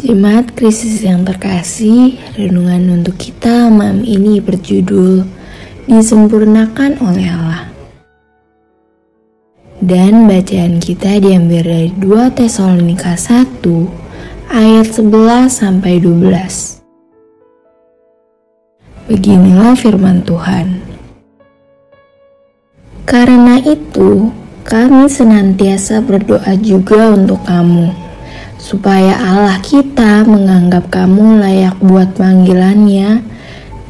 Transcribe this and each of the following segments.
Jemaat krisis yang terkasih, renungan untuk kita malam ini berjudul Disempurnakan oleh Allah. Dan bacaan kita diambil dari 2 Tesalonika 1 ayat 11 sampai 12. Beginilah firman Tuhan. Karena itu, kami senantiasa berdoa juga untuk kamu supaya Allah kita menganggap kamu layak buat panggilannya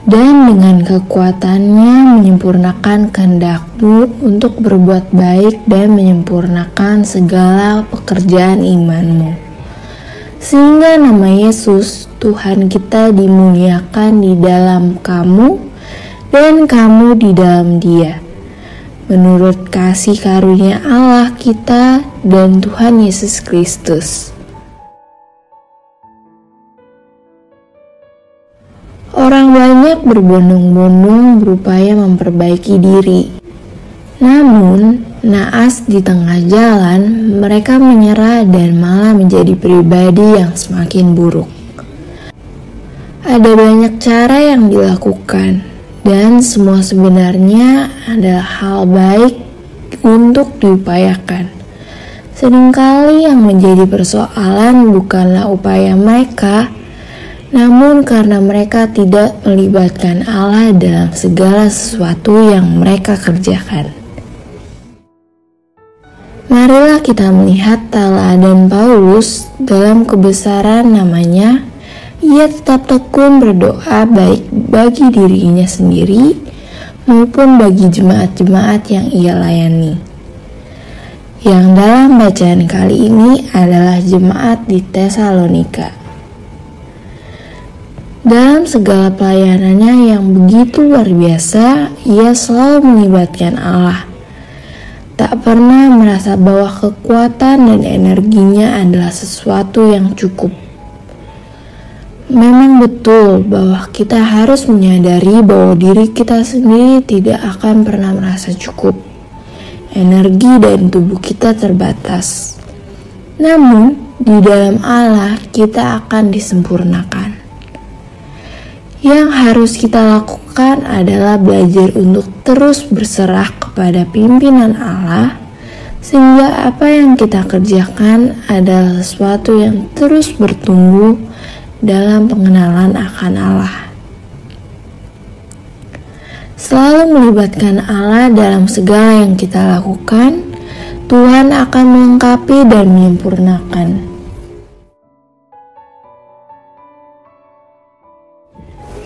dan dengan kekuatannya menyempurnakan kehendakmu untuk berbuat baik dan menyempurnakan segala pekerjaan imanmu. Sehingga nama Yesus Tuhan kita dimuliakan di dalam kamu dan kamu di dalam dia. Menurut kasih karunia Allah kita dan Tuhan Yesus Kristus. Banyak berbondong-bondong berupaya memperbaiki diri. Namun, naas di tengah jalan, mereka menyerah dan malah menjadi pribadi yang semakin buruk. Ada banyak cara yang dilakukan, dan semua sebenarnya adalah hal baik untuk diupayakan. Seringkali yang menjadi persoalan bukanlah upaya mereka, namun karena mereka tidak melibatkan Allah dalam segala sesuatu yang mereka kerjakan. Marilah kita melihat teladan Paulus dalam kebesaran namanya. Ia tetap tekun berdoa baik bagi dirinya sendiri maupun bagi jemaat-jemaat yang ia layani. Yang dalam bacaan kali ini adalah jemaat di Tesalonika. Dalam segala pelayanannya yang begitu luar biasa, ia selalu melibatkan Allah. Tak pernah merasa bahwa kekuatan dan energinya adalah sesuatu yang cukup. Memang betul bahwa kita harus menyadari bahwa diri kita sendiri tidak akan pernah merasa cukup. Energi dan tubuh kita terbatas. Namun, di dalam Allah kita akan disempurnakan. Yang harus kita lakukan adalah belajar untuk terus berserah kepada pimpinan Allah, sehingga apa yang kita kerjakan adalah sesuatu yang terus bertumbuh dalam pengenalan akan Allah. Selalu melibatkan Allah dalam segala yang kita lakukan, Tuhan akan melengkapi dan menyempurnakan.